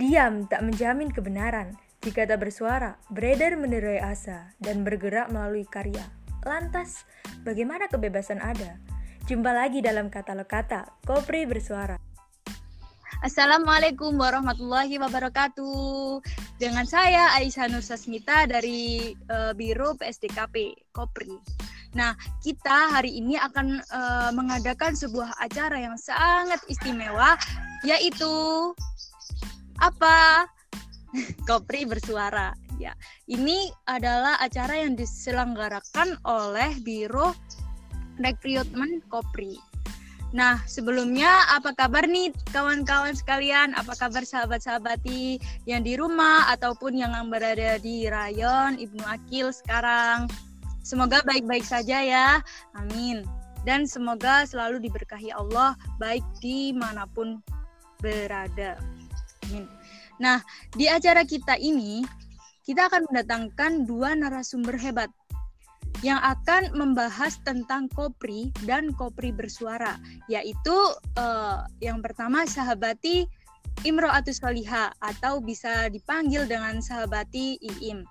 Diam tak menjamin kebenaran. Jika tak bersuara, beredar menerai asa dan bergerak melalui karya. Lantas, bagaimana kebebasan ada? Jumpa lagi dalam katalog kata, Kopri bersuara. Assalamualaikum warahmatullahi wabarakatuh. Dengan saya Aisyah Nur Sasmita dari uh, Biro PSDKP Kopri. Nah, kita hari ini akan uh, mengadakan sebuah acara yang sangat istimewa yaitu apa? Kopri bersuara. Ya, ini adalah acara yang diselenggarakan oleh Biro Rekrutmen Kopri. Nah, sebelumnya apa kabar nih kawan-kawan sekalian? Apa kabar sahabat-sahabati yang di rumah ataupun yang berada di rayon Ibnu Akil sekarang? Semoga baik-baik saja ya. Amin. Dan semoga selalu diberkahi Allah baik di mana pun berada. Amin. Nah, di acara kita ini kita akan mendatangkan dua narasumber hebat yang akan membahas tentang kopri dan kopri bersuara, yaitu uh, yang pertama sahabati Imro'atus Soliha atau bisa dipanggil dengan sahabati Iim.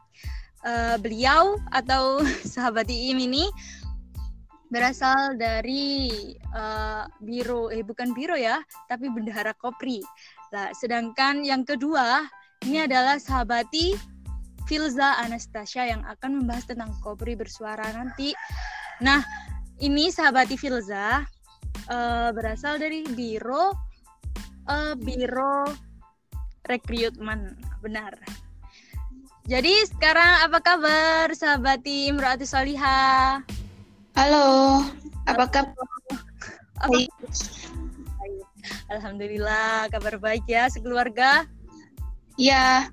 Uh, beliau atau sahabati Iim ini berasal dari uh, biro eh bukan biro ya, tapi bendahara kopri. Nah, sedangkan yang kedua ini adalah sahabati Filza Anastasia yang akan membahas tentang Kopri bersuara nanti. Nah, ini sahabati Filza uh, berasal dari biro uh, biro rekrutmen, benar. Jadi sekarang apa kabar sahabati Imro'ati Soliha? Halo, apa kabar? Apa? Alhamdulillah, kabar baik ya sekeluarga. Iya.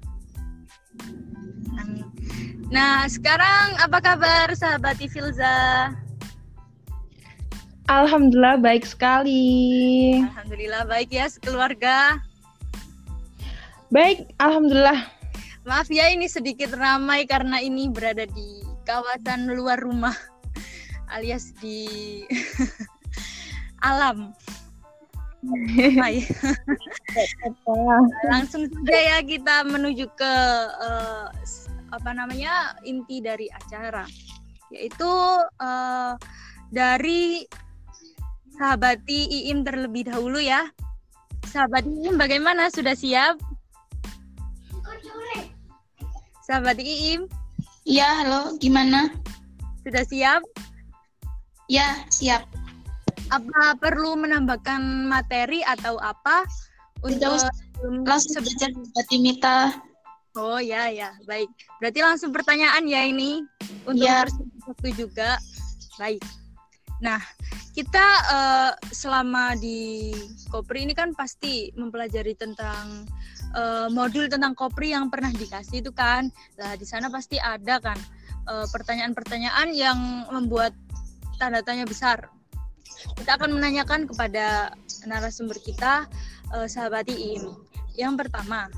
Nah, sekarang apa kabar sahabat Filza? Alhamdulillah baik sekali. Alhamdulillah baik ya sekeluarga. Baik, alhamdulillah. Maaf ya ini sedikit ramai karena ini berada di kawasan luar rumah alias di alam. Langsung saja ya kita menuju ke uh, apa namanya inti dari acara yaitu uh, dari sahabati Iim terlebih dahulu ya. Sahabat Iim bagaimana sudah siap? Sahabat Iim? Iya, halo, gimana? Sudah siap? Ya, siap. Apa perlu menambahkan materi atau apa? Untuk langsung saja Mita. Oh ya ya baik. Berarti langsung pertanyaan ya ini untuk ya. waktu juga. Baik. Nah kita uh, selama di Kopri ini kan pasti mempelajari tentang uh, modul tentang Kopri yang pernah dikasih itu kan. Nah di sana pasti ada kan pertanyaan pertanyaan-pertanyaan yang membuat tanda tanya besar. Kita akan menanyakan kepada narasumber kita, uh, sahabat Iim. Yang pertama,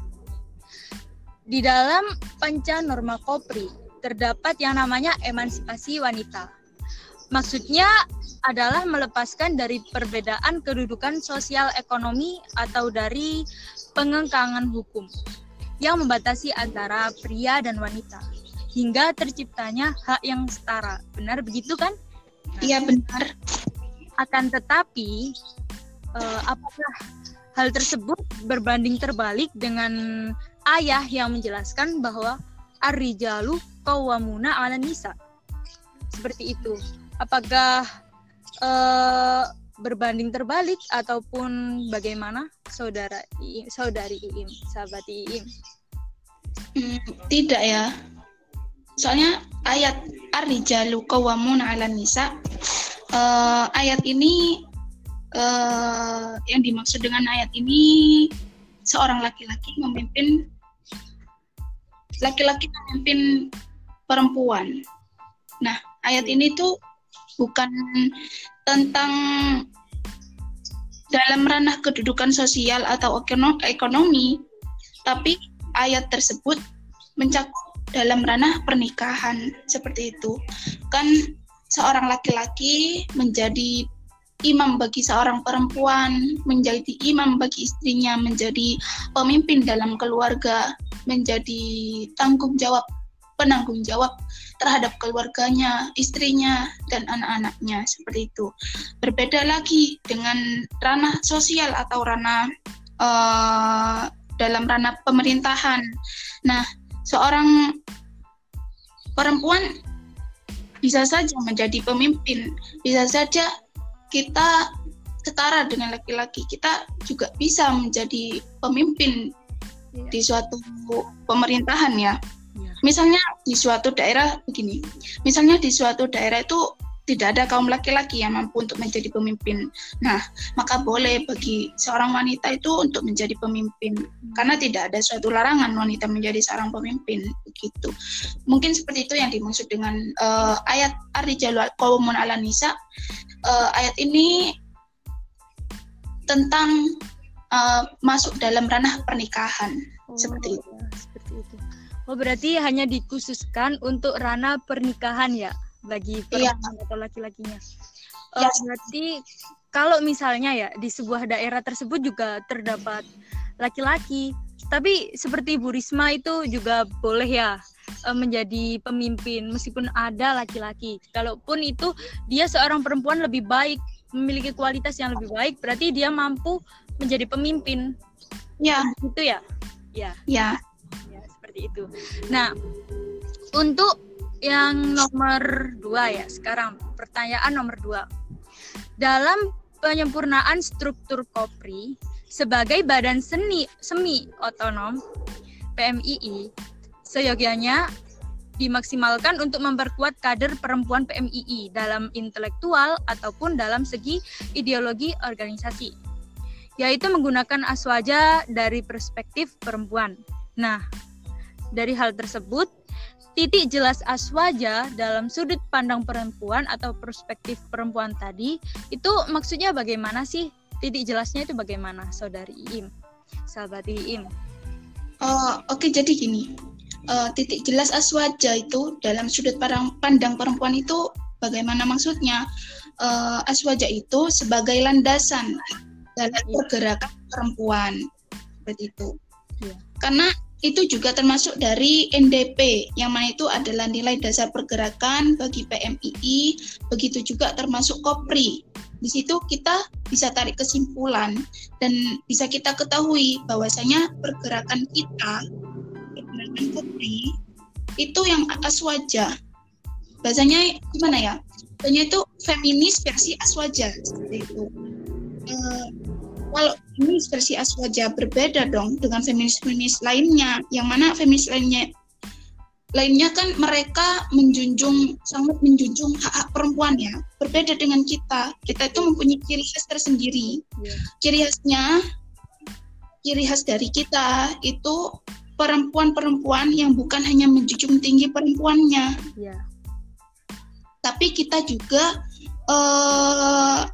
di dalam panca norma Kopri terdapat yang namanya emansipasi wanita. Maksudnya adalah melepaskan dari perbedaan kedudukan sosial ekonomi atau dari pengengkangan hukum yang membatasi antara pria dan wanita hingga terciptanya hak yang setara. Benar begitu kan? Iya benar. Akan tetapi eh, apakah hal tersebut berbanding terbalik dengan ayah yang menjelaskan bahwa Ar-rijalu qawwamuna 'ala nisa. Seperti itu. Apakah uh, berbanding terbalik ataupun bagaimana saudara saudari Iim, sahabat Iim? Hmm, tidak ya. Soalnya ayat Ar-rijalu qawwamuna 'ala nisa uh, ayat ini uh, yang dimaksud dengan ayat ini seorang laki-laki memimpin laki-laki memimpin perempuan. Nah, ayat ini tuh bukan tentang dalam ranah kedudukan sosial atau ekonomi, tapi ayat tersebut mencakup dalam ranah pernikahan seperti itu. Kan seorang laki-laki menjadi imam bagi seorang perempuan, menjadi imam bagi istrinya, menjadi pemimpin dalam keluarga, menjadi tanggung jawab penanggung jawab terhadap keluarganya, istrinya, dan anak-anaknya seperti itu. Berbeda lagi dengan ranah sosial atau ranah uh, dalam ranah pemerintahan. Nah, seorang perempuan bisa saja menjadi pemimpin, bisa saja kita setara dengan laki-laki, kita juga bisa menjadi pemimpin ya. di suatu pemerintahan ya. ya. Misalnya di suatu daerah begini, misalnya di suatu daerah itu tidak ada kaum laki-laki yang mampu untuk menjadi pemimpin. Nah, maka boleh bagi seorang wanita itu untuk menjadi pemimpin karena tidak ada suatu larangan wanita menjadi seorang pemimpin begitu. Mungkin seperti itu yang dimaksud dengan uh, ayat Ar-Rijalu Qawmun 'ala Nisa. Uh, ayat ini tentang uh, masuk dalam ranah pernikahan oh, seperti itu. Ya, seperti itu. Oh, berarti hanya dikhususkan untuk ranah pernikahan ya? Bagi iya. perempuan iya. atau laki-lakinya. Uh, yes. Berarti kalau misalnya ya di sebuah daerah tersebut juga terdapat laki-laki, tapi seperti Bu Risma itu juga boleh ya uh, menjadi pemimpin meskipun ada laki-laki. Kalaupun itu dia seorang perempuan lebih baik, memiliki kualitas yang lebih baik, berarti dia mampu menjadi pemimpin. Ya, itu ya. Ya. Ya. Ya, seperti itu. Nah, untuk yang nomor dua ya sekarang pertanyaan nomor dua dalam penyempurnaan struktur Kopri sebagai badan seni semi otonom PMII seyogianya dimaksimalkan untuk memperkuat kader perempuan PMII dalam intelektual ataupun dalam segi ideologi organisasi yaitu menggunakan aswaja dari perspektif perempuan. Nah, dari hal tersebut titik jelas aswaja dalam sudut pandang perempuan atau perspektif perempuan tadi itu maksudnya bagaimana sih? Titik jelasnya itu bagaimana saudari Iim? Sahabat Iim. Uh, oke okay, jadi gini. Uh, titik jelas aswaja itu dalam sudut pandang perempuan itu bagaimana maksudnya? Uh, aswaja itu sebagai landasan dalam iya. pergerakan perempuan. Seperti itu. Ya. karena itu juga termasuk dari NDP yang mana itu adalah nilai dasar pergerakan bagi PMII begitu juga termasuk KOPRI. Di situ kita bisa tarik kesimpulan dan bisa kita ketahui bahwasanya pergerakan kita pergerakan KOPRI itu yang atas wajah. Bahasanya gimana ya? Bahasanya itu feminis versi aswaja seperti itu. Uh, kalau feminis versi Aswaja berbeda dong dengan feminis-feminis lainnya. Yang mana feminis lainnya lainnya kan mereka menjunjung sangat menjunjung hak-hak perempuan ya. Berbeda dengan kita. Kita itu mempunyai ciri khas tersendiri. Yeah. ciri khasnya ciri khas dari kita itu perempuan-perempuan yang bukan hanya menjunjung tinggi perempuannya. Yeah. tapi kita juga uh,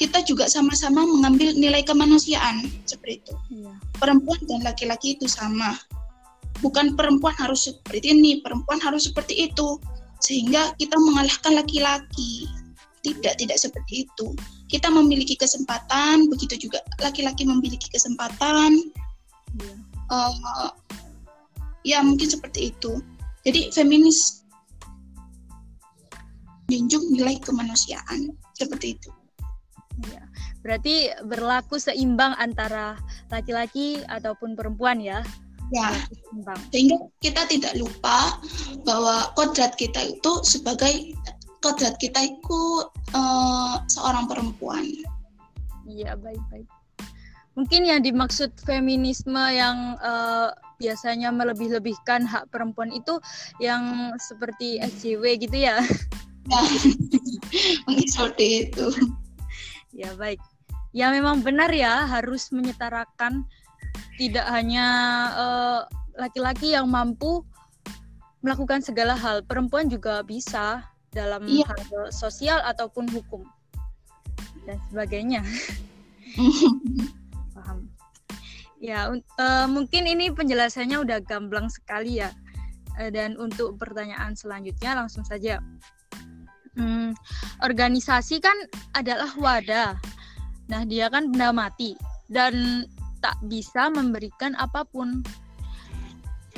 kita juga sama-sama mengambil nilai kemanusiaan seperti itu. Iya. Perempuan dan laki-laki itu sama. Bukan perempuan harus seperti ini, perempuan harus seperti itu. Sehingga kita mengalahkan laki-laki. Tidak, tidak seperti itu. Kita memiliki kesempatan, begitu juga laki-laki memiliki kesempatan. Iya. Uh, ya mungkin seperti itu. Jadi feminis junjung nilai kemanusiaan seperti itu. Berarti berlaku seimbang antara laki-laki ataupun perempuan ya. Ya. Seimbang. Sehingga kita tidak lupa bahwa kodrat kita itu sebagai kodrat kita itu uh, seorang perempuan. Iya, baik-baik. Mungkin yang dimaksud feminisme yang uh, biasanya melebih-lebihkan hak perempuan itu yang seperti SJW gitu ya. Ya, mungkin seperti itu. Ya baik. Ya memang benar ya harus menyetarakan tidak hanya eh, laki-laki uh, yang mampu melakukan segala hal, perempuan juga bisa dalam iya. hal sosial ataupun hukum dan sebagainya. Paham. Ya, uh, mungkin ini penjelasannya udah gamblang sekali ya. Uh, dan untuk pertanyaan selanjutnya langsung saja. Hmm, organisasi kan adalah wadah. Nah, dia kan benda mati dan tak bisa memberikan apa pun.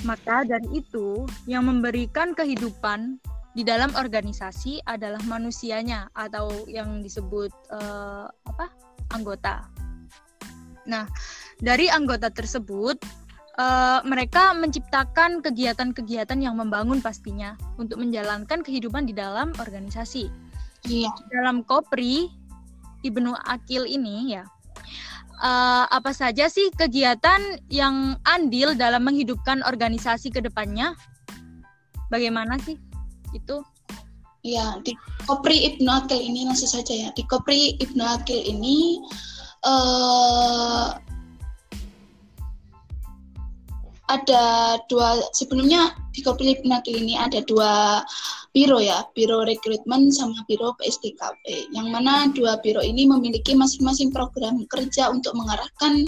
Maka dari itu, yang memberikan kehidupan di dalam organisasi adalah manusianya atau yang disebut uh, apa? anggota. Nah, dari anggota tersebut uh, mereka menciptakan kegiatan-kegiatan yang membangun pastinya untuk menjalankan kehidupan di dalam organisasi. Iya. Dalam Kopri Ibnu Akil ini ya uh, apa saja sih kegiatan yang andil dalam menghidupkan organisasi ke depannya? Bagaimana sih itu? Ya, di Kopri Ibnu Akil ini langsung saja ya. Di Kopri Ibnu Akil ini uh, ada dua sebelumnya di Kopilih Penakil ini ada dua biro ya, biro rekrutmen sama biro PSDKP. Yang mana dua biro ini memiliki masing-masing program kerja untuk mengarahkan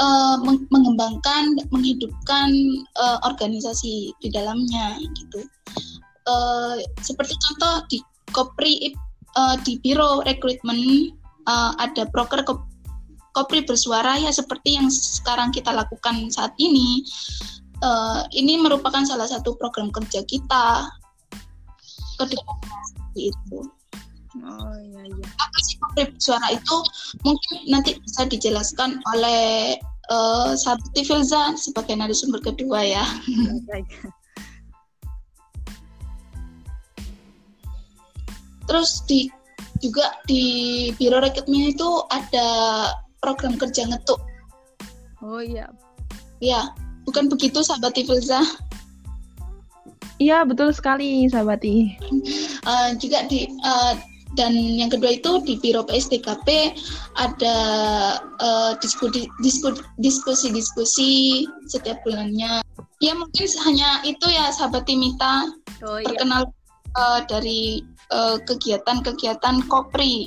uh, mengembangkan, menghidupkan uh, organisasi di dalamnya gitu. Uh, seperti contoh di Kopri uh, di biro rekrutmen uh, ada broker Kopri bersuara ya seperti yang sekarang kita lakukan saat ini. Uh, ini merupakan salah satu program kerja kita ke itu. Oh iya iya. Apa sih Kopri bersuara itu mungkin nanti bisa dijelaskan oleh uh, Sabti Filza sebagai narasumber kedua ya. Terus di juga di Biro Rekrutmen itu ada program kerja ngetuk. Oh iya. Iya, bukan begitu sahabat Tifilza? Iya, betul sekali sahabat uh, juga di uh, dan yang kedua itu di Biro PSDKP ada uh, diskusi diskusi diskusi setiap bulannya. Ya mungkin hanya itu ya sahabat Timita oh, iya. perkenal uh, dari kegiatan-kegiatan Kopri.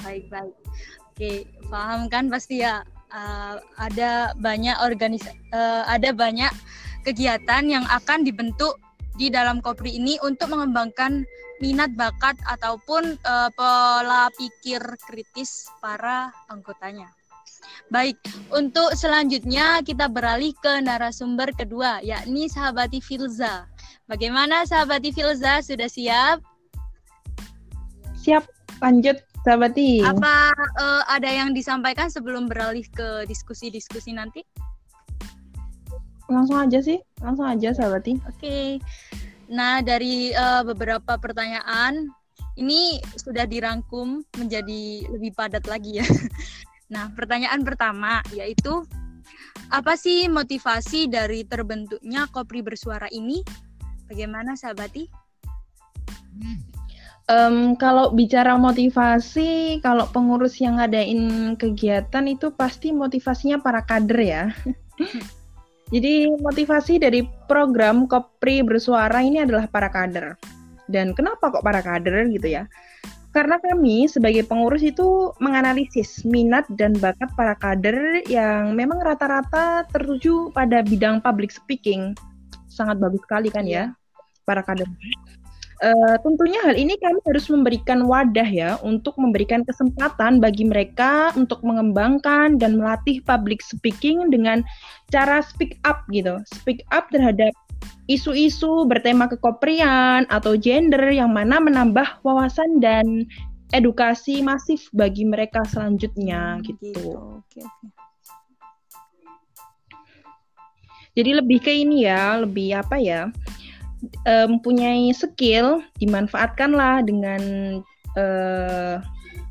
Baik baik. Oke, paham kan pasti ya uh, ada banyak organis uh, ada banyak kegiatan yang akan dibentuk di dalam Kopri ini untuk mengembangkan minat bakat ataupun uh, pola pikir kritis para anggotanya. Baik, untuk selanjutnya kita beralih ke narasumber kedua, yakni sahabati Filza. Bagaimana sahabati Filza? Sudah siap? Siap, lanjut. Sahabati. Apa uh, ada yang disampaikan sebelum beralih ke diskusi-diskusi nanti? Langsung aja sih, langsung aja Sahabati. Oke. Okay. Nah, dari uh, beberapa pertanyaan ini sudah dirangkum menjadi lebih padat lagi ya. Nah, pertanyaan pertama yaitu apa sih motivasi dari terbentuknya Kopri Bersuara ini? Bagaimana Sahabati? Um, kalau bicara motivasi, kalau pengurus yang ngadain kegiatan itu pasti motivasinya para kader ya. Jadi motivasi dari program Kopri Bersuara ini adalah para kader. Dan kenapa kok para kader gitu ya? Karena kami sebagai pengurus itu menganalisis minat dan bakat para kader yang memang rata-rata tertuju pada bidang public speaking. Sangat bagus sekali kan ya, para kader. Uh, tentunya hal ini kami harus memberikan wadah ya untuk memberikan kesempatan bagi mereka untuk mengembangkan dan melatih public speaking dengan cara speak up gitu. Speak up terhadap isu-isu bertema kekoprian atau gender yang mana menambah wawasan dan edukasi masif bagi mereka selanjutnya gitu. gitu. Jadi lebih ke ini ya, lebih apa ya? Uh, mempunyai skill dimanfaatkanlah dengan uh,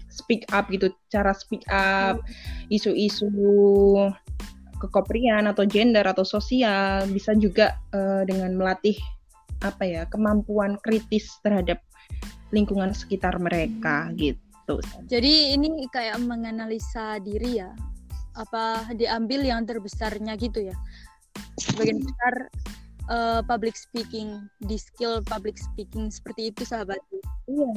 speak up gitu cara speak up isu-isu kekoprian atau gender atau sosial bisa juga uh, dengan melatih apa ya kemampuan kritis terhadap lingkungan sekitar mereka hmm. gitu. Jadi ini kayak menganalisa diri ya apa diambil yang terbesarnya gitu ya. Sebagian besar uh, public speaking, di skill public speaking seperti itu sahabat? Iya,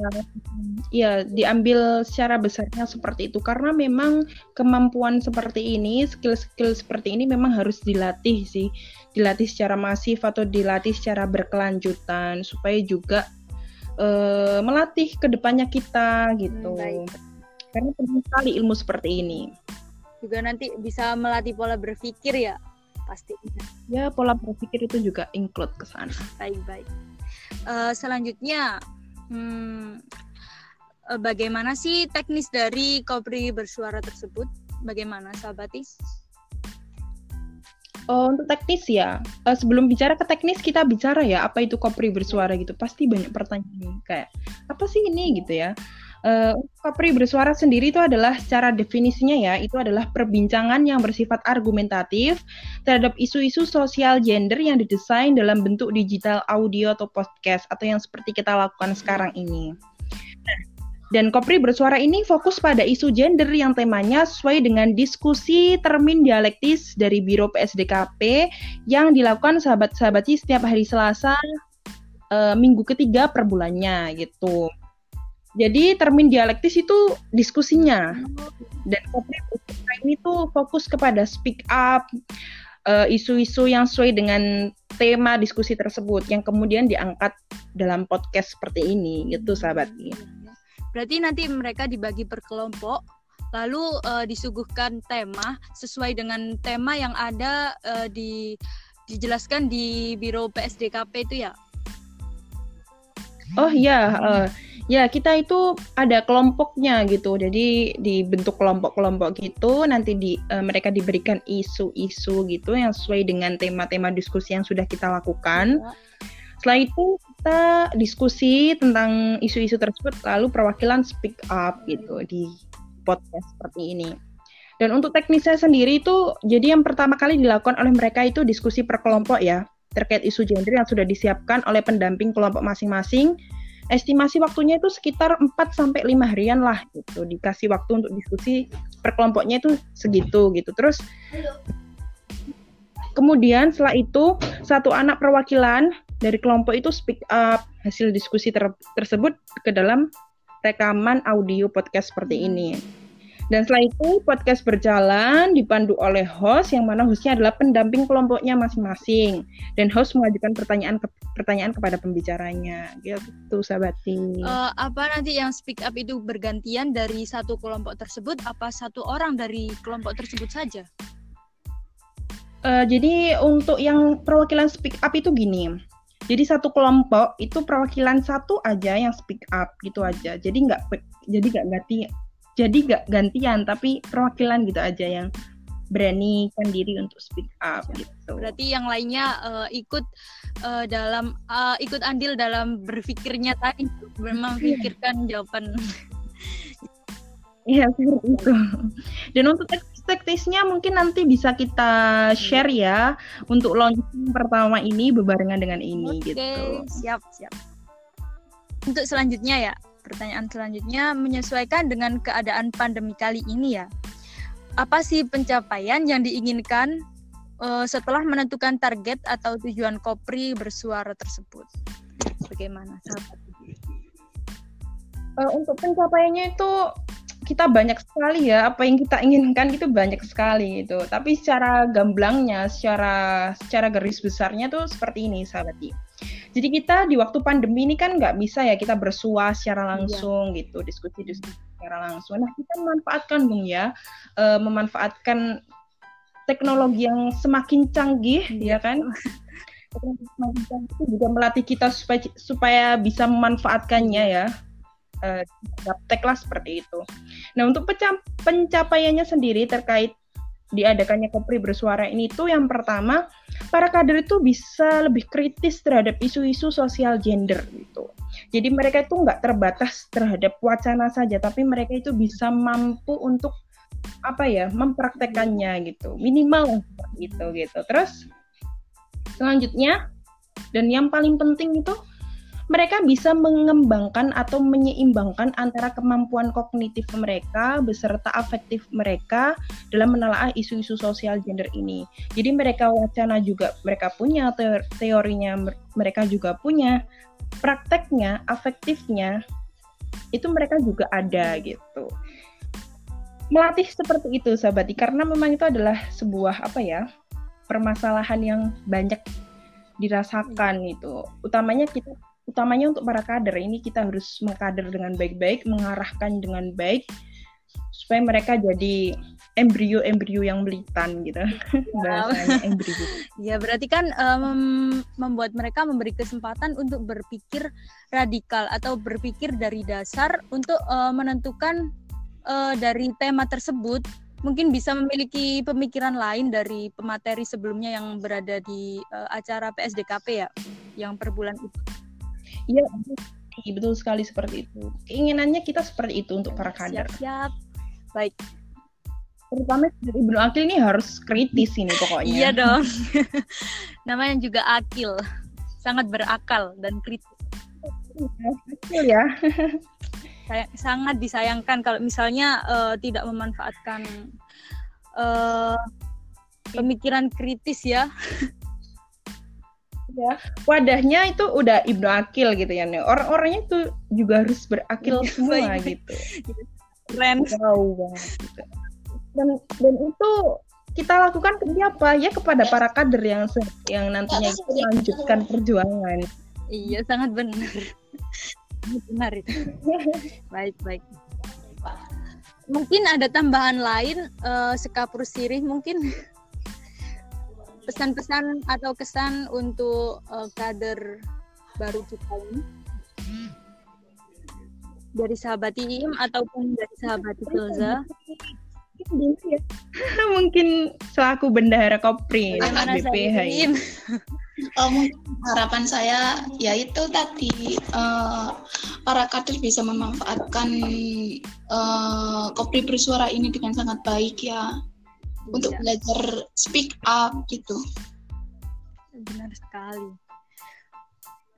iya diambil secara besarnya seperti itu karena memang kemampuan seperti ini, skill-skill seperti ini memang harus dilatih sih, dilatih secara masif atau dilatih secara berkelanjutan supaya juga uh, melatih ke depannya kita gitu. Hmm, baik. Karena penting sekali ilmu seperti ini. Juga nanti bisa melatih pola berpikir ya, pasti. Ya, pola berpikir itu juga include ke sana. Baik, baik. Uh, selanjutnya, hmm, uh, bagaimana sih teknis dari kopri bersuara tersebut? Bagaimana, sahabatis? Oh, untuk teknis ya, uh, sebelum bicara ke teknis kita bicara ya apa itu kopri bersuara gitu. Pasti banyak pertanyaan kayak apa sih ini gitu ya. Uh, bersuara sendiri itu adalah secara definisinya ya, itu adalah perbincangan yang bersifat argumentatif terhadap isu-isu sosial gender yang didesain dalam bentuk digital audio atau podcast atau yang seperti kita lakukan sekarang ini. Dan Kopri bersuara ini fokus pada isu gender yang temanya sesuai dengan diskusi termin dialektis dari Biro PSDKP yang dilakukan sahabat-sahabat setiap hari Selasa e, minggu ketiga per bulannya gitu. Jadi termin dialektis itu diskusinya. Dan Kopri ini tuh fokus kepada speak up, eh, isu-isu yang sesuai dengan tema diskusi tersebut yang kemudian diangkat dalam podcast seperti ini gitu sahabat. Berarti nanti mereka dibagi per kelompok, lalu uh, disuguhkan tema sesuai dengan tema yang ada uh, di dijelaskan di Biro PSDKP itu ya. Oh iya, uh, ya kita itu ada kelompoknya gitu. Jadi dibentuk kelompok-kelompok gitu, nanti di uh, mereka diberikan isu-isu gitu yang sesuai dengan tema-tema diskusi yang sudah kita lakukan. Ya. Setelah itu kita diskusi tentang isu-isu tersebut lalu perwakilan speak up gitu di podcast seperti ini. Dan untuk teknisnya sendiri itu jadi yang pertama kali dilakukan oleh mereka itu diskusi per kelompok ya terkait isu gender yang sudah disiapkan oleh pendamping kelompok masing-masing. Estimasi waktunya itu sekitar 4 sampai 5 harian lah gitu. Dikasih waktu untuk diskusi per kelompoknya itu segitu gitu. Terus Kemudian setelah itu satu anak perwakilan dari kelompok itu speak up hasil diskusi ter tersebut ke dalam rekaman audio podcast seperti ini. Dan setelah itu podcast berjalan dipandu oleh host yang mana hostnya adalah pendamping kelompoknya masing-masing dan host mengajukan pertanyaan ke pertanyaan kepada pembicaranya gitu sahabati. Uh, apa nanti yang speak up itu bergantian dari satu kelompok tersebut apa satu orang dari kelompok tersebut saja? Uh, jadi untuk yang perwakilan speak up itu gini. Jadi satu kelompok itu perwakilan satu aja yang speak up gitu aja. Jadi nggak jadi nggak ganti jadi nggak gantian tapi perwakilan gitu aja yang berani kan diri untuk speak up gitu. Berarti yang lainnya uh, ikut uh, dalam uh, ikut andil dalam berpikirnya tadi memikirkan jawaban. Iya seperti itu. Dan untuk teknisnya mungkin nanti bisa kita share ya untuk launching pertama ini bebarengan dengan ini Oke, gitu. siap, siap. Untuk selanjutnya ya, pertanyaan selanjutnya menyesuaikan dengan keadaan pandemi kali ini ya. Apa sih pencapaian yang diinginkan uh, setelah menentukan target atau tujuan Kopri bersuara tersebut? Bagaimana, sahabat? Uh, untuk pencapaiannya itu kita banyak sekali ya apa yang kita inginkan itu banyak sekali itu tapi secara gamblangnya secara secara garis besarnya tuh seperti ini sahabati jadi kita di waktu pandemi ini kan nggak bisa ya kita bersua secara iya. langsung iya. gitu diskusi-diskusi secara langsung nah kita memanfaatkan bung ya uh, memanfaatkan teknologi yang semakin canggih iya. ya kan semakin canggih itu juga melatih kita supaya supaya bisa memanfaatkannya ya uh, gaptek seperti itu. Nah untuk pencapaiannya sendiri terkait diadakannya Kopri bersuara ini tuh yang pertama para kader itu bisa lebih kritis terhadap isu-isu sosial gender gitu. Jadi mereka itu nggak terbatas terhadap wacana saja, tapi mereka itu bisa mampu untuk apa ya mempraktekannya gitu, minimal seperti itu gitu. Terus selanjutnya dan yang paling penting itu mereka bisa mengembangkan atau menyeimbangkan antara kemampuan kognitif mereka beserta afektif mereka dalam menelaah isu-isu sosial gender ini. Jadi mereka wacana juga mereka punya teorinya mereka juga punya prakteknya, afektifnya itu mereka juga ada gitu. Melatih seperti itu sahabat, karena memang itu adalah sebuah apa ya? permasalahan yang banyak dirasakan itu. Utamanya kita utamanya untuk para kader ini kita harus mengkader dengan baik-baik, mengarahkan dengan baik supaya mereka jadi embrio-embrio yang melitan gitu bahasanya embrio. Ya berarti kan um, membuat mereka memberi kesempatan untuk berpikir radikal atau berpikir dari dasar untuk uh, menentukan uh, dari tema tersebut mungkin bisa memiliki pemikiran lain dari pemateri sebelumnya yang berada di uh, acara PSDKP ya yang per bulan itu. Iya betul sekali seperti itu. Keinginannya kita seperti itu untuk para kader. Siap, siap. Baik terutama dari Ibnu Akil ini harus kritis ini pokoknya. Iya dong. Namanya juga Akil, sangat berakal dan kritis. Akil ya. Saya, sangat disayangkan kalau misalnya uh, tidak memanfaatkan uh, pemikiran kritis ya. ya. Wadahnya itu udah Ibnu Akil gitu ya orang-orangnya itu juga harus berakil semua gitu. Keren. Banget gitu dan dan itu kita lakukan ke siapa ya kepada para kader yang yang nantinya itu melanjutkan perjuangan. Iya sangat benar. Benar itu. Baik baik. Mungkin ada tambahan lain uh, sekapur sirih mungkin pesan-pesan atau kesan untuk uh, kader baru kita ini dari sahabat Iim ataupun dari sahabat Tilza ya. mungkin selaku bendahara Kopri BPH. Oh, harapan saya yaitu tadi uh, para kader bisa memanfaatkan uh, Kopri bersuara ini dengan sangat baik ya untuk iya. belajar speak up gitu. Benar sekali.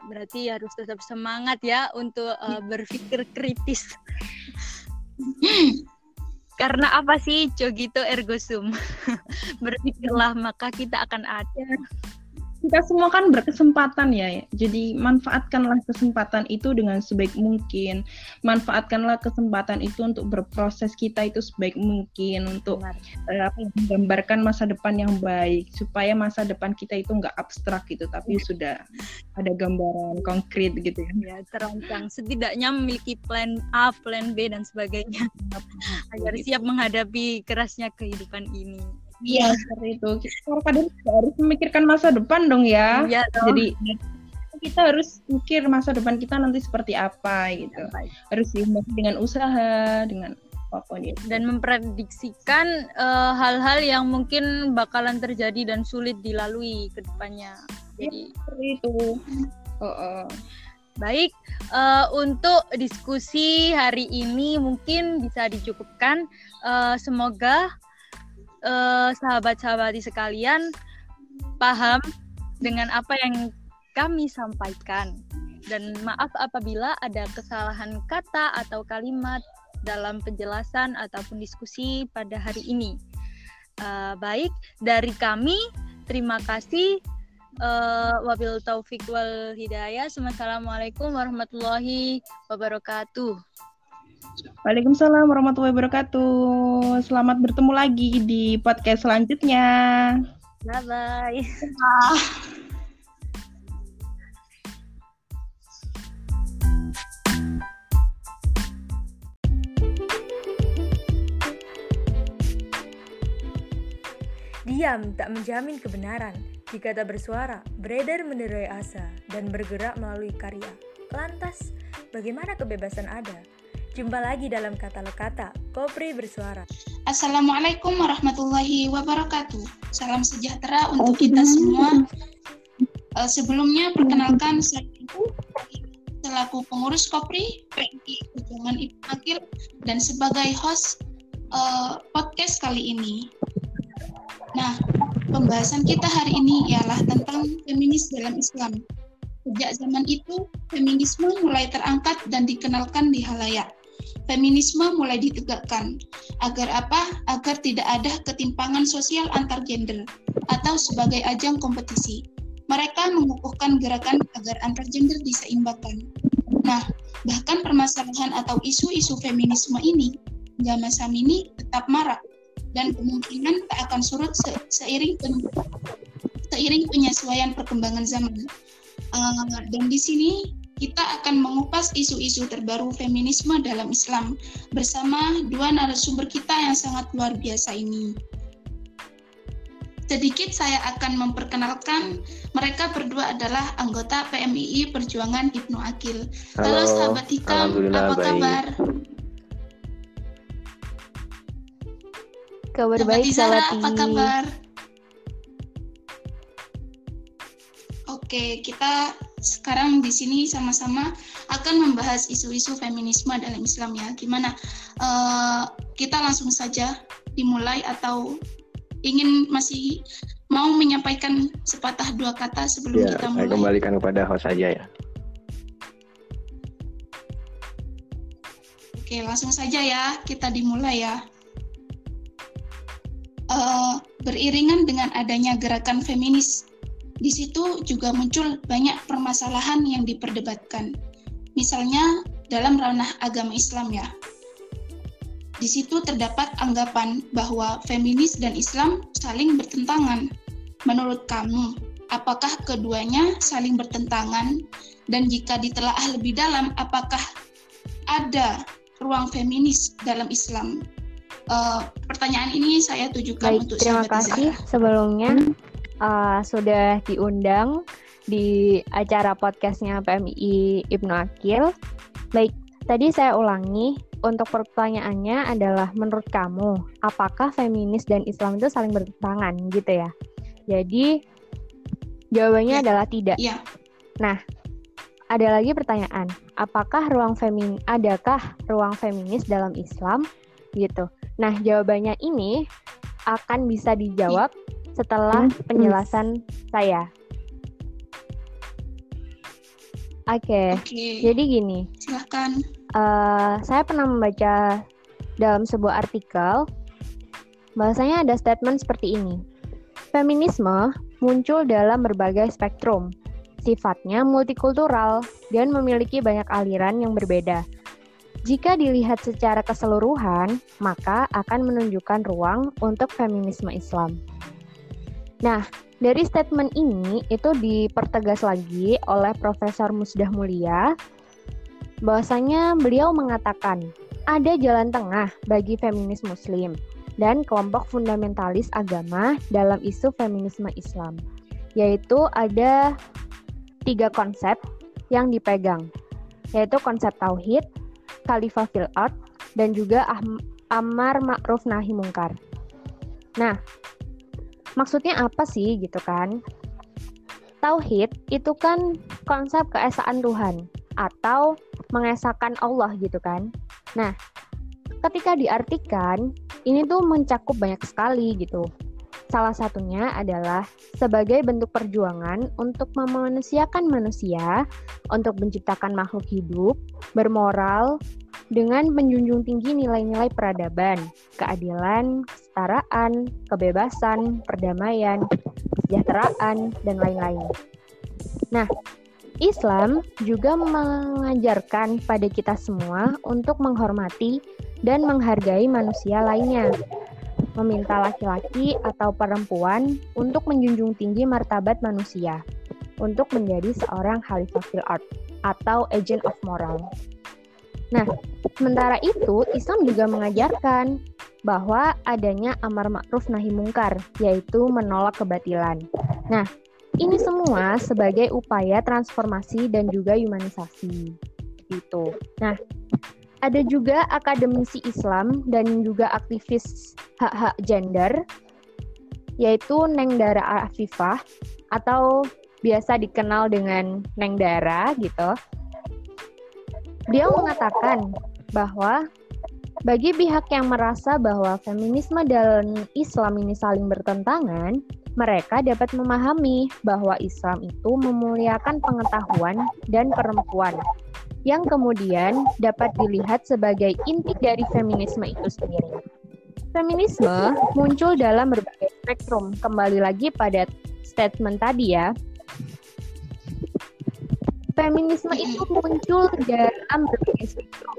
Berarti harus tetap semangat ya untuk uh, berpikir kritis. Karena apa sih cogito ergo sum? Berpikirlah maka kita akan ada kita semua kan berkesempatan ya, jadi manfaatkanlah kesempatan itu dengan sebaik mungkin. Manfaatkanlah kesempatan itu untuk berproses kita itu sebaik mungkin untuk uh, menggambarkan masa depan yang baik supaya masa depan kita itu nggak abstrak gitu, tapi ya. sudah ada gambaran konkret gitu ya. Ya terancang, setidaknya memiliki plan A, plan B dan sebagainya agar siap menghadapi kerasnya kehidupan ini. Iya seperti itu. Kita kadang harus memikirkan masa depan dong ya. Iya dong. Jadi kita harus mikir masa depan kita nanti seperti apa gitu. Ya, harus diimbangi dengan usaha, dengan apa pun itu. Dan memprediksikan eh, hal-hal uh, yang mungkin bakalan terjadi dan sulit dilalui ke depannya. Iya, Jadi ya, seperti itu. Uh, uh. Baik, uh, untuk diskusi hari ini mungkin bisa dicukupkan. Uh, semoga uh, sahabat-sahabat sekalian paham dengan apa yang kami sampaikan. Dan maaf apabila ada kesalahan kata atau kalimat dalam penjelasan ataupun diskusi pada hari ini. Uh, baik, dari kami terima kasih. Uh, wabil taufik wal hidayah. Assalamualaikum warahmatullahi wabarakatuh. Waalaikumsalam warahmatullahi wabarakatuh. Selamat bertemu lagi di podcast selanjutnya. Bye bye. Diam tak menjamin kebenaran. Jika tak bersuara, beredar menerai asa dan bergerak melalui karya. Lantas, bagaimana kebebasan ada? Jumpa lagi dalam katalog kata Kopri Bersuara. Assalamualaikum warahmatullahi wabarakatuh. Salam sejahtera untuk kita semua. Uh, sebelumnya perkenalkan saya selaku pengurus Kopri Perjuangan Ibu Akil dan sebagai host uh, podcast kali ini. Nah, pembahasan kita hari ini ialah tentang feminis dalam Islam. Sejak zaman itu, feminisme mulai terangkat dan dikenalkan di halayak feminisme mulai ditegakkan. Agar apa? Agar tidak ada ketimpangan sosial antar gender atau sebagai ajang kompetisi. Mereka mengukuhkan gerakan agar antar gender diseimbangkan. Nah, bahkan permasalahan atau isu-isu feminisme ini hingga masa ini tetap marak dan kemungkinan tak akan surut se seiring seiring penyesuaian perkembangan zaman. Uh, dan di sini kita akan mengupas isu-isu terbaru feminisme dalam Islam bersama dua narasumber kita yang sangat luar biasa ini. Sedikit saya akan memperkenalkan mereka berdua adalah anggota PMII Perjuangan Ibnu Akil. Halo, Halo sahabat Hikam, apa baik. kabar? Kabar baik, Zara, apa kabar? Oke, kita sekarang di sini sama-sama akan membahas isu-isu feminisme dalam Islam ya. Gimana? Uh, kita langsung saja dimulai atau ingin masih mau menyampaikan sepatah dua kata sebelum ya, kita mulai? Saya kembalikan kepada host saja ya. Oke, langsung saja ya kita dimulai ya. Uh, beriringan dengan adanya gerakan feminis di situ juga muncul banyak permasalahan yang diperdebatkan. Misalnya dalam ranah agama Islam ya. Di situ terdapat anggapan bahwa feminis dan Islam saling bertentangan. Menurut kamu, apakah keduanya saling bertentangan? Dan jika ditelaah lebih dalam, apakah ada ruang feminis dalam Islam? Uh, pertanyaan ini saya tujukan Baik, untuk terima kasih sebelumnya uh, sudah diundang di acara podcastnya PMI Ibnu Akil. Baik, tadi saya ulangi untuk pertanyaannya adalah menurut kamu apakah feminis dan Islam itu saling bertentangan gitu ya? Jadi jawabannya ya. adalah tidak. Ya. Nah, ada lagi pertanyaan, apakah ruang femin adakah ruang feminis dalam Islam gitu? Nah, jawabannya ini akan bisa dijawab setelah hmm. penjelasan saya. Oke, okay. okay. jadi gini. Silahkan. Uh, saya pernah membaca dalam sebuah artikel, bahasanya ada statement seperti ini. Feminisme muncul dalam berbagai spektrum, sifatnya multikultural, dan memiliki banyak aliran yang berbeda. Jika dilihat secara keseluruhan, maka akan menunjukkan ruang untuk feminisme Islam. Nah, dari statement ini itu dipertegas lagi oleh Profesor Musdah Mulia bahwasanya beliau mengatakan ada jalan tengah bagi feminis muslim dan kelompok fundamentalis agama dalam isu feminisme Islam, yaitu ada tiga konsep yang dipegang, yaitu konsep tauhid, khalifah fil art, dan juga amar ma'ruf nahi mungkar. Nah, maksudnya apa sih gitu kan? Tauhid itu kan konsep keesaan Tuhan atau mengesahkan Allah gitu kan. Nah, ketika diartikan ini tuh mencakup banyak sekali gitu. Salah satunya adalah sebagai bentuk perjuangan untuk memanusiakan manusia, untuk menciptakan makhluk hidup, bermoral, dengan menjunjung tinggi nilai-nilai peradaban, keadilan, kesetaraan, kebebasan, perdamaian, kesejahteraan, dan lain-lain. Nah, Islam juga mengajarkan pada kita semua untuk menghormati dan menghargai manusia lainnya, meminta laki-laki atau perempuan untuk menjunjung tinggi martabat manusia, untuk menjadi seorang khalifah fil art atau agent of moral. Nah, sementara itu Islam juga mengajarkan bahwa adanya amar ma'ruf nahi mungkar, yaitu menolak kebatilan. Nah, ini semua sebagai upaya transformasi dan juga humanisasi. Itu. Nah, ada juga akademisi Islam dan juga aktivis hak-hak gender yaitu Neng Dara Afifah atau biasa dikenal dengan Neng Dara gitu Beliau mengatakan bahwa bagi pihak yang merasa bahwa feminisme dan Islam ini saling bertentangan, mereka dapat memahami bahwa Islam itu memuliakan pengetahuan dan perempuan, yang kemudian dapat dilihat sebagai inti dari feminisme itu sendiri. Feminisme muncul dalam berbagai spektrum, kembali lagi pada statement tadi ya, Feminisme itu muncul dalam berbagai spektrum,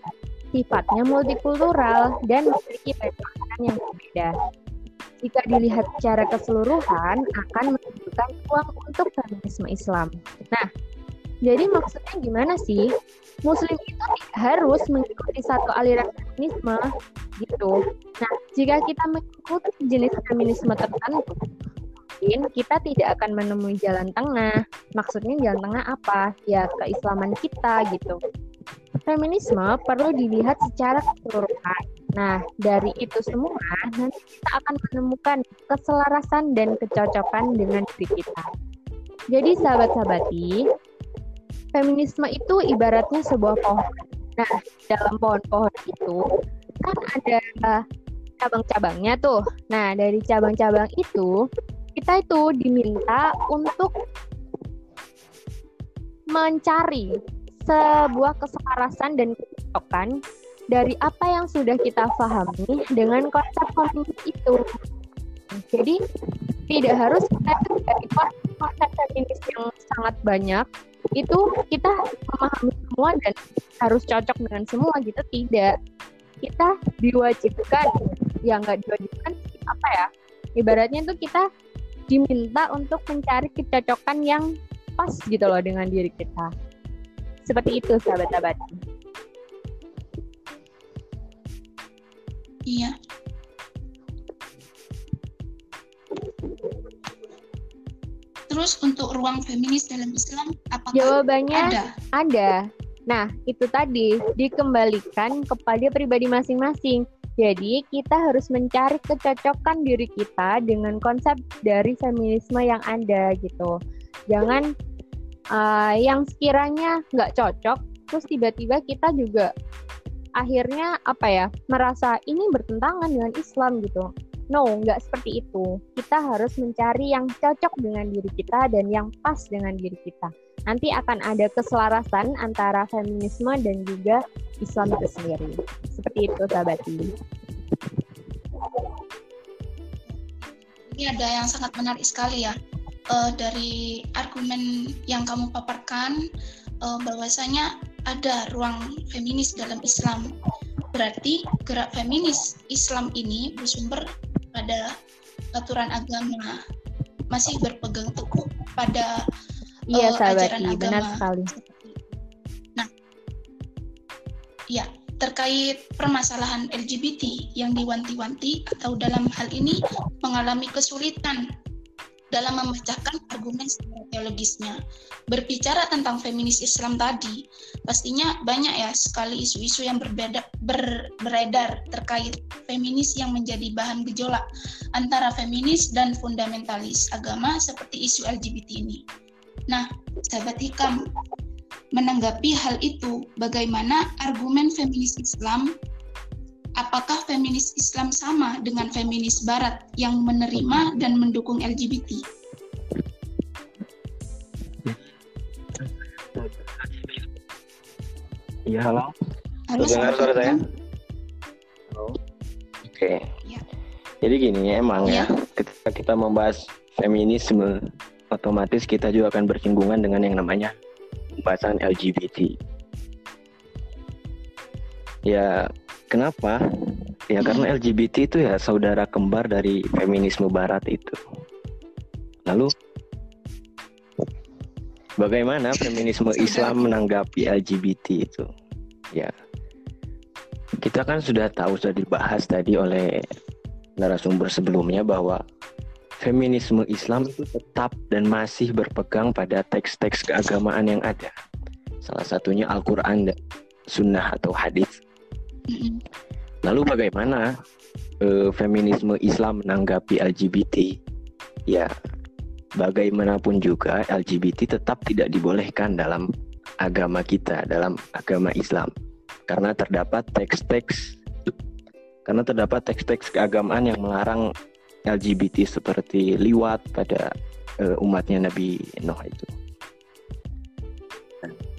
sifatnya multikultural dan memiliki pandangan yang berbeda. Jika dilihat secara keseluruhan, akan menunjukkan ruang untuk feminisme Islam. Nah, Jadi maksudnya gimana sih? Muslim itu harus mengikuti satu aliran feminisme gitu. Nah, jika kita mengikuti jenis feminisme tertentu, mungkin kita tidak akan menemui jalan tengah. Maksudnya jalan tengah apa? Ya keislaman kita gitu. Feminisme perlu dilihat secara keseluruhan. Nah, dari itu semua, nanti kita akan menemukan keselarasan dan kecocokan dengan diri kita. Jadi, sahabat-sahabati, feminisme itu ibaratnya sebuah pohon. Nah, dalam pohon-pohon itu kan ada cabang-cabangnya tuh. Nah, dari cabang-cabang itu kita itu diminta untuk mencari sebuah keselarasan dan kecocokan dari apa yang sudah kita pahami dengan konsep feminis itu. Jadi tidak harus kita dari konsep feminis yang sangat banyak itu kita memahami semua dan harus cocok dengan semua gitu. Tidak. Kita diwajibkan ya nggak diwajibkan apa ya ibaratnya itu kita diminta untuk mencari kecocokan yang pas gitu loh dengan diri kita seperti itu sahabat-sahabat Iya. Terus untuk ruang feminis dalam Islam apakah Jawabannya ada? ada. Nah, itu tadi dikembalikan kepada pribadi masing-masing. Jadi, kita harus mencari kecocokan diri kita dengan konsep dari feminisme yang ada gitu. Jangan uh, yang sekiranya nggak cocok, terus tiba-tiba kita juga akhirnya apa ya merasa ini bertentangan dengan Islam gitu. No, nggak seperti itu. Kita harus mencari yang cocok dengan diri kita dan yang pas dengan diri kita. Nanti akan ada keselarasan antara feminisme dan juga Islam itu sendiri. Seperti itu, sahabat Ini ada yang sangat menarik sekali ya. Uh, dari argumen yang kamu paparkan, uh, bahwasanya ada ruang feminis dalam Islam. Berarti gerak feminis Islam ini bersumber pada aturan agama, masih berpegang teguh pada iya, uh, ajaran agama. Benar sekali. Nah, ya terkait permasalahan LGBT yang diwanti-wanti atau dalam hal ini mengalami kesulitan dalam memecahkan argumen teologisnya. Berbicara tentang feminis Islam tadi, pastinya banyak ya sekali isu-isu yang berbeda ber, beredar terkait feminis yang menjadi bahan gejolak antara feminis dan fundamentalis agama seperti isu LGBT ini. Nah, sahabat hikam, menanggapi hal itu, bagaimana argumen feminis Islam apakah feminis Islam sama dengan feminis Barat yang menerima dan mendukung LGBT? Iya, halo. Halo, Dengar suara saya? Halo. Oke. Ya. Jadi gini, emang Ya. ya, ketika kita membahas feminisme, otomatis kita juga akan bersinggungan dengan yang namanya pembahasan LGBT. Ya, Kenapa? Ya karena LGBT itu ya saudara kembar dari feminisme barat itu. Lalu bagaimana feminisme Islam menanggapi LGBT itu? Ya. Kita kan sudah tahu sudah dibahas tadi oleh narasumber sebelumnya bahwa feminisme Islam itu tetap dan masih berpegang pada teks-teks keagamaan yang ada. Salah satunya Al-Qur'an sunnah atau hadis Lalu bagaimana uh, feminisme Islam menanggapi LGBT? Ya, bagaimanapun juga LGBT tetap tidak dibolehkan dalam agama kita, dalam agama Islam. Karena terdapat teks-teks karena terdapat teks-teks keagamaan yang melarang LGBT seperti liwat pada uh, umatnya Nabi Nuh itu.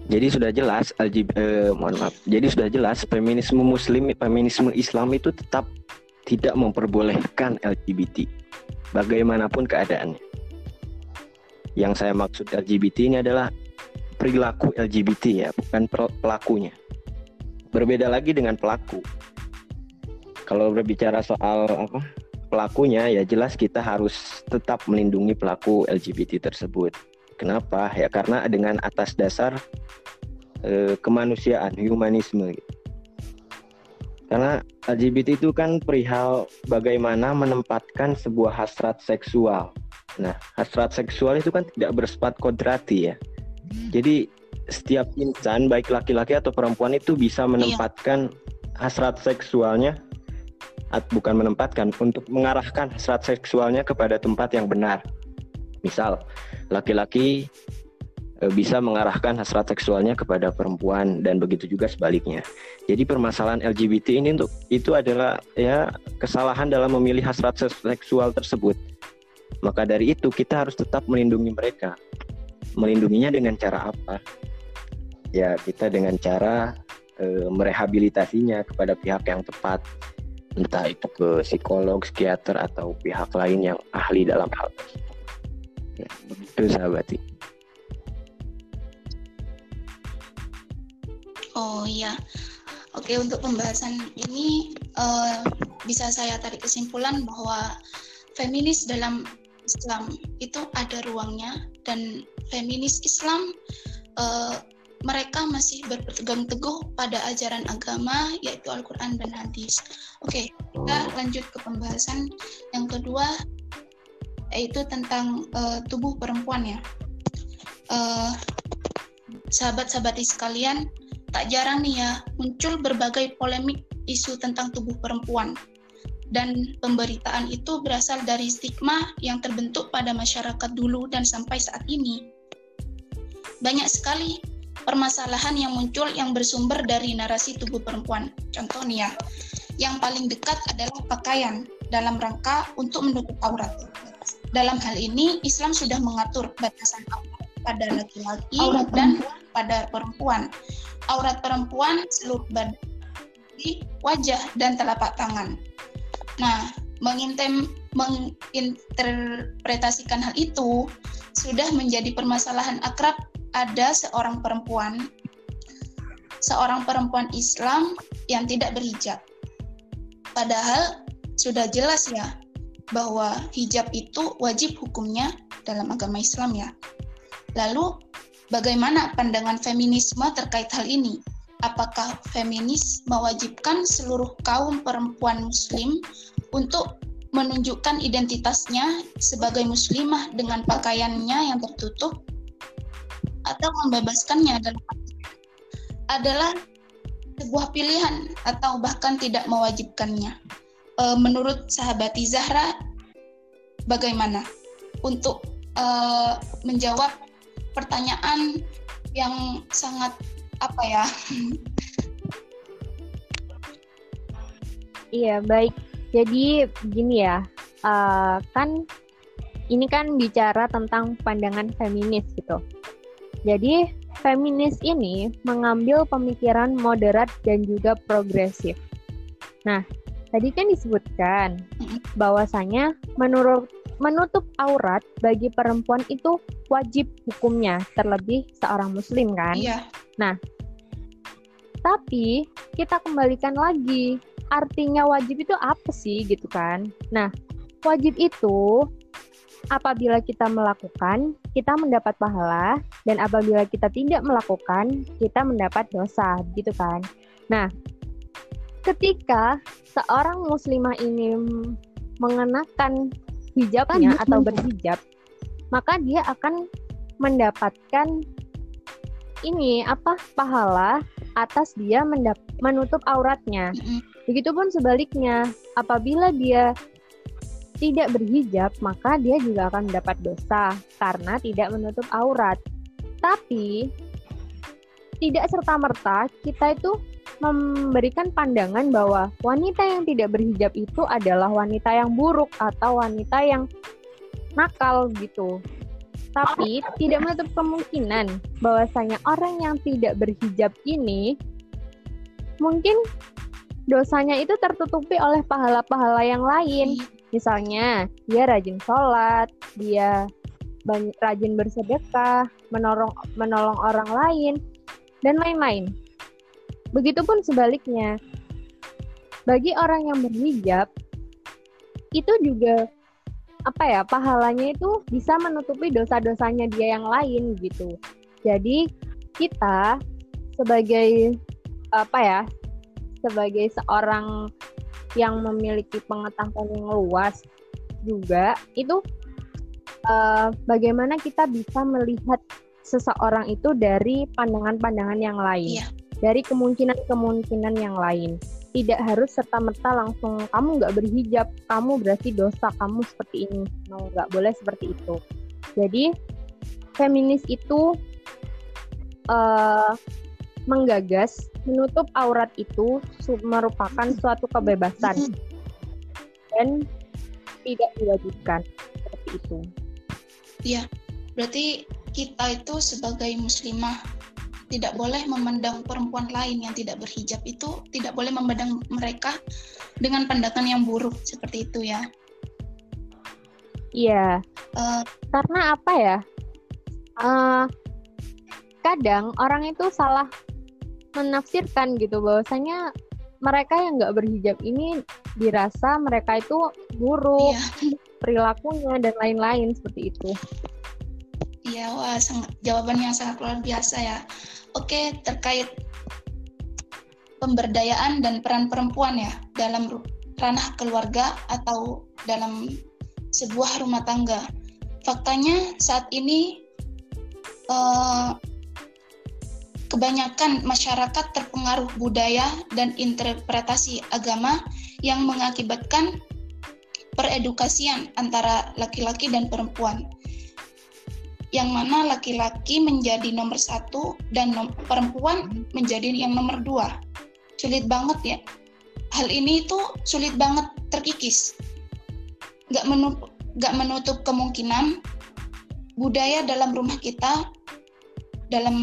Jadi sudah jelas LGBT, eh, mohon maaf. Jadi sudah jelas feminisme muslim, feminisme Islam itu tetap tidak memperbolehkan LGBT bagaimanapun keadaannya. Yang saya maksud LGBT ini adalah perilaku LGBT ya, bukan pelakunya. Berbeda lagi dengan pelaku. Kalau berbicara soal apa? pelakunya ya jelas kita harus tetap melindungi pelaku LGBT tersebut. Kenapa? Ya karena dengan atas dasar eh, kemanusiaan, humanisme. Gitu. Karena LGBT itu kan perihal bagaimana menempatkan sebuah hasrat seksual. Nah, hasrat seksual itu kan tidak bersifat kodrati ya. Jadi setiap insan baik laki-laki atau perempuan itu bisa menempatkan hasrat seksualnya bukan menempatkan untuk mengarahkan hasrat seksualnya kepada tempat yang benar. Misal, laki-laki e, bisa mengarahkan hasrat seksualnya kepada perempuan dan begitu juga sebaliknya. Jadi permasalahan LGBT ini untuk itu adalah ya kesalahan dalam memilih hasrat seksual tersebut. Maka dari itu kita harus tetap melindungi mereka. Melindunginya dengan cara apa? Ya kita dengan cara e, merehabilitasinya kepada pihak yang tepat entah itu ke psikolog, psikiater atau pihak lain yang ahli dalam hal tersebut. Itu sahabat. Oh iya. Oke, untuk pembahasan ini uh, bisa saya tarik kesimpulan bahwa feminis dalam Islam itu ada ruangnya dan feminis Islam uh, mereka masih berpegang teguh pada ajaran agama yaitu Al-Quran dan hadis. Oke, kita lanjut ke pembahasan yang kedua yaitu tentang uh, tubuh perempuan ya. Uh, sahabat-sahabat sekalian, tak jarang nih ya muncul berbagai polemik isu tentang tubuh perempuan. Dan pemberitaan itu berasal dari stigma yang terbentuk pada masyarakat dulu dan sampai saat ini. Banyak sekali permasalahan yang muncul yang bersumber dari narasi tubuh perempuan. Contohnya, yang paling dekat adalah pakaian dalam rangka untuk menutup aurat. Dalam hal ini, Islam sudah mengatur batasan aurat pada laki-laki dan pada perempuan. Aurat perempuan seluruh badan, wajah dan telapak tangan. Nah, mengintem, menginterpretasikan hal itu sudah menjadi permasalahan akrab ada seorang perempuan, seorang perempuan Islam yang tidak berhijab. Padahal sudah jelas ya bahwa hijab itu wajib hukumnya dalam agama Islam ya. Lalu bagaimana pandangan feminisme terkait hal ini? Apakah feminis mewajibkan seluruh kaum perempuan muslim untuk menunjukkan identitasnya sebagai muslimah dengan pakaiannya yang tertutup atau membebaskannya adalah adalah sebuah pilihan atau bahkan tidak mewajibkannya. E, menurut sahabat Zahra, bagaimana untuk e, menjawab pertanyaan yang sangat apa ya? Iya baik. Jadi begini ya, uh, kan ini kan bicara tentang pandangan feminis gitu. Jadi, feminis ini mengambil pemikiran moderat dan juga progresif. Nah, tadi kan disebutkan bahwasanya menurut menutup aurat bagi perempuan itu wajib hukumnya, terlebih seorang muslim kan? Iya. Nah, tapi kita kembalikan lagi, artinya wajib itu apa sih gitu kan? Nah, wajib itu apabila kita melakukan, kita mendapat pahala, dan apabila kita tidak melakukan, kita mendapat dosa, gitu kan. Nah, ketika seorang muslimah ini mengenakan hijabnya atau berhijab, maka dia akan mendapatkan ini apa pahala atas dia menutup auratnya. Begitupun sebaliknya, apabila dia tidak berhijab, maka dia juga akan mendapat dosa karena tidak menutup aurat. Tapi tidak serta-merta kita itu memberikan pandangan bahwa wanita yang tidak berhijab itu adalah wanita yang buruk atau wanita yang nakal gitu. Tapi tidak menutup kemungkinan bahwasanya orang yang tidak berhijab ini mungkin dosanya itu tertutupi oleh pahala-pahala yang lain Misalnya, dia rajin sholat, dia rajin bersedekah, menolong menolong orang lain, dan lain-lain. Begitupun sebaliknya, bagi orang yang berhijab, itu juga apa ya pahalanya itu bisa menutupi dosa-dosanya dia yang lain gitu. Jadi kita sebagai apa ya sebagai seorang yang memiliki pengetahuan yang luas juga itu uh, bagaimana kita bisa melihat seseorang itu dari pandangan-pandangan yang lain, yeah. Dari kemungkinan-kemungkinan yang lain. Tidak harus serta-merta langsung kamu nggak berhijab, kamu berarti dosa, kamu seperti ini. No, nggak boleh seperti itu. Jadi feminis itu uh, menggagas menutup aurat itu merupakan suatu kebebasan dan tidak diwajibkan seperti itu. Iya, berarti kita itu sebagai muslimah tidak boleh memandang perempuan lain yang tidak berhijab itu tidak boleh memandang mereka dengan pandangan yang buruk seperti itu ya. Iya. Uh, karena apa ya? Uh, kadang orang itu salah menafsirkan gitu bahwasanya mereka yang nggak berhijab ini dirasa mereka itu buruk iya. perilakunya dan lain-lain seperti itu. Iya, wah sangat, jawaban yang sangat luar biasa ya. Oke, terkait pemberdayaan dan peran perempuan ya dalam ranah keluarga atau dalam sebuah rumah tangga. Faktanya saat ini uh, kebanyakan masyarakat terpengaruh budaya dan interpretasi agama yang mengakibatkan peredukasian antara laki-laki dan perempuan. Yang mana laki-laki menjadi nomor satu dan nom perempuan menjadi yang nomor dua. Sulit banget ya. Hal ini itu sulit banget terkikis. Gak menutup, gak menutup kemungkinan budaya dalam rumah kita dalam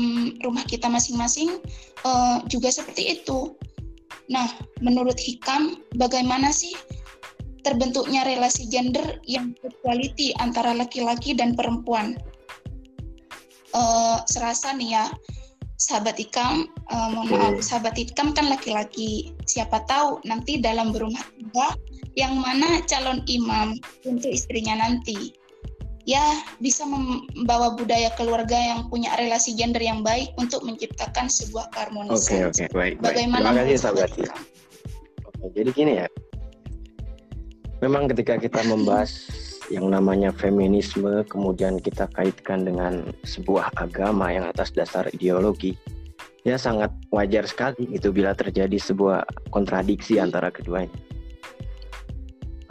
rumah kita masing-masing uh, juga seperti itu. Nah, menurut Hikam, bagaimana sih terbentuknya relasi gender yang equality antara laki-laki dan perempuan? Uh, serasa nih ya, sahabat Hikam, uh, mohon maaf, sahabat Hikam kan laki-laki. Siapa tahu nanti dalam berumah tangga yang mana calon imam untuk istrinya nanti ya bisa membawa budaya keluarga yang punya relasi gender yang baik untuk menciptakan sebuah keharmonisan. Oke, okay, oke, okay. baik, Bagaimana Terima kasih, sahabat. Oke, jadi gini ya. Memang ketika kita membahas yang namanya feminisme, kemudian kita kaitkan dengan sebuah agama yang atas dasar ideologi, ya sangat wajar sekali itu bila terjadi sebuah kontradiksi antara keduanya.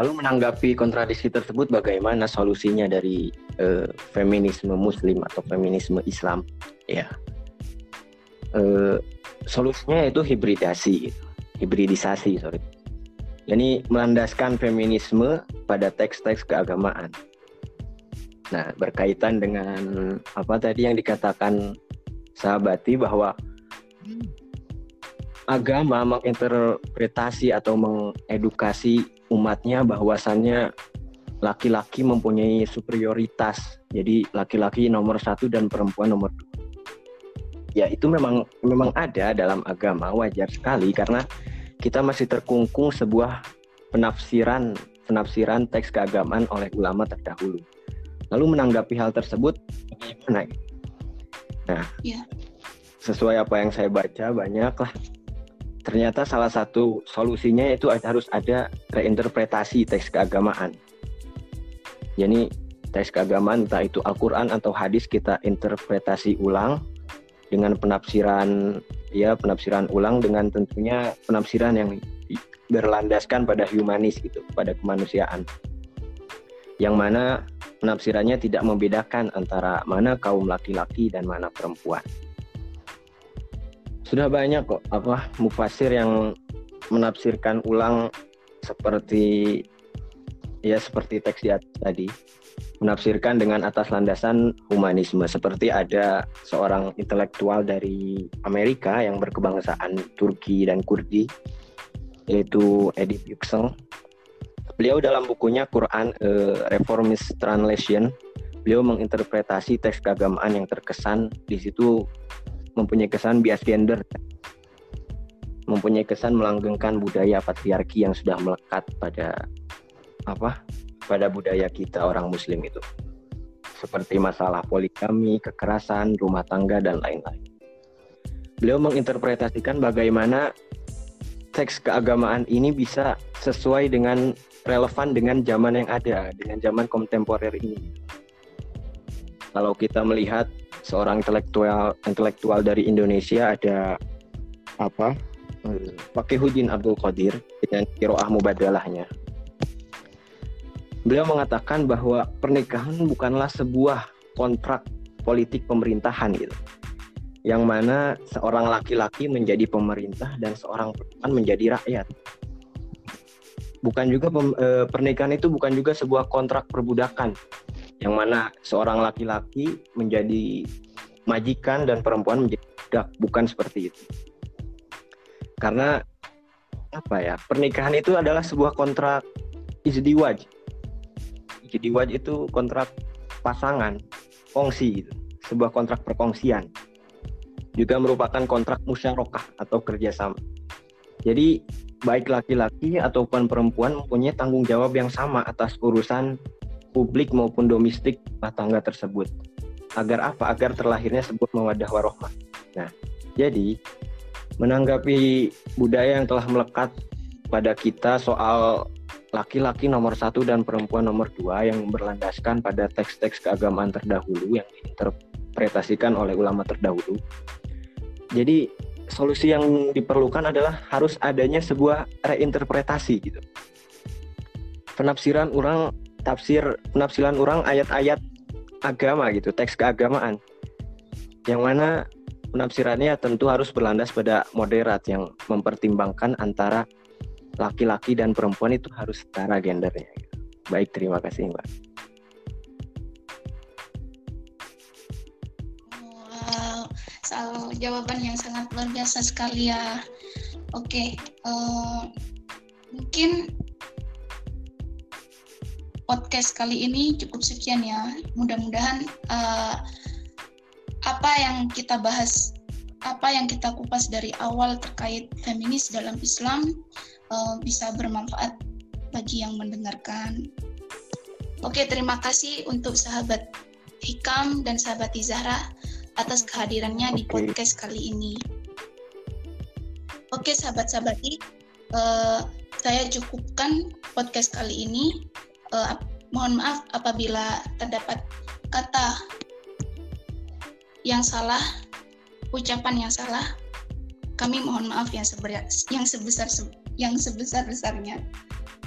Lalu menanggapi kontradiksi tersebut bagaimana solusinya dari uh, feminisme muslim atau feminisme Islam? Ya. Uh, solusinya itu hibridasi, hibridisasi, sorry. Jadi melandaskan feminisme pada teks-teks keagamaan. Nah, berkaitan dengan apa tadi yang dikatakan sahabati bahwa agama menginterpretasi atau mengedukasi umatnya bahwasannya laki-laki mempunyai superioritas. Jadi laki-laki nomor satu dan perempuan nomor dua. Ya itu memang memang ada dalam agama wajar sekali karena kita masih terkungkung sebuah penafsiran penafsiran teks keagamaan oleh ulama terdahulu. Lalu menanggapi hal tersebut bagaimana? Nah, ya. sesuai apa yang saya baca banyak lah ternyata salah satu solusinya itu harus ada reinterpretasi teks keagamaan. Jadi teks keagamaan entah itu Al-Qur'an atau hadis kita interpretasi ulang dengan penafsiran ya penafsiran ulang dengan tentunya penafsiran yang berlandaskan pada humanis gitu, pada kemanusiaan. Yang mana penafsirannya tidak membedakan antara mana kaum laki-laki dan mana perempuan sudah banyak kok apa mufasir yang menafsirkan ulang seperti ya seperti teks di atas tadi menafsirkan dengan atas landasan humanisme. Seperti ada seorang intelektual dari Amerika yang berkebangsaan Turki dan Kurdi yaitu Edith Yüksel. Beliau dalam bukunya Quran uh, Reformist Translation beliau menginterpretasi teks keagamaan yang terkesan di situ mempunyai kesan bias gender mempunyai kesan melanggengkan budaya patriarki yang sudah melekat pada apa pada budaya kita orang muslim itu seperti masalah poligami, kekerasan, rumah tangga dan lain-lain. Beliau menginterpretasikan bagaimana teks keagamaan ini bisa sesuai dengan relevan dengan zaman yang ada, dengan zaman kontemporer ini. Kalau kita melihat seorang intelektual intelektual dari Indonesia ada apa? Fakihudin Abdul Qadir dengan kiroah mubadalahnya beliau mengatakan bahwa pernikahan bukanlah sebuah kontrak politik pemerintahan gitu. Yang mana seorang laki-laki menjadi pemerintah dan seorang perempuan menjadi rakyat. Bukan juga e, pernikahan itu bukan juga sebuah kontrak perbudakan. Yang mana seorang laki-laki menjadi majikan dan perempuan menjadi budak. Bukan seperti itu. Karena apa ya pernikahan itu adalah sebuah kontrak izdiwaj jadi waj itu kontrak pasangan, kongsi gitu. Sebuah kontrak perkongsian. Juga merupakan kontrak musyarakah atau kerjasama. Jadi baik laki-laki ataupun perempuan mempunyai tanggung jawab yang sama atas urusan publik maupun domestik rumah tangga tersebut. Agar apa? Agar terlahirnya sebuah mawadah warohmah. Nah, jadi menanggapi budaya yang telah melekat pada kita soal laki-laki nomor satu dan perempuan nomor dua yang berlandaskan pada teks-teks keagamaan terdahulu yang diinterpretasikan oleh ulama terdahulu. Jadi solusi yang diperlukan adalah harus adanya sebuah reinterpretasi gitu. Penafsiran orang tafsir penafsiran orang ayat-ayat agama gitu, teks keagamaan. Yang mana penafsirannya tentu harus berlandas pada moderat yang mempertimbangkan antara laki-laki dan perempuan itu harus setara gendernya. Baik, terima kasih Mbak. Wow, soal jawaban yang sangat luar biasa sekali ya. Oke, uh, mungkin podcast kali ini cukup sekian ya. Mudah-mudahan uh, apa yang kita bahas, apa yang kita kupas dari awal terkait feminis dalam Islam uh, bisa bermanfaat bagi yang mendengarkan. Oke, terima kasih untuk sahabat Hikam dan sahabat Izahra atas kehadirannya di podcast kali ini. Oke, sahabat-sahabat uh, saya cukupkan podcast kali ini. Uh, mohon maaf apabila terdapat kata yang salah, ucapan yang salah. Kami mohon maaf yang, yang sebesar yang sebesar-besarnya.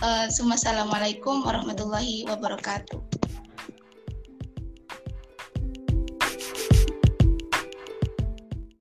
Uh, Assalamualaikum warahmatullahi wabarakatuh.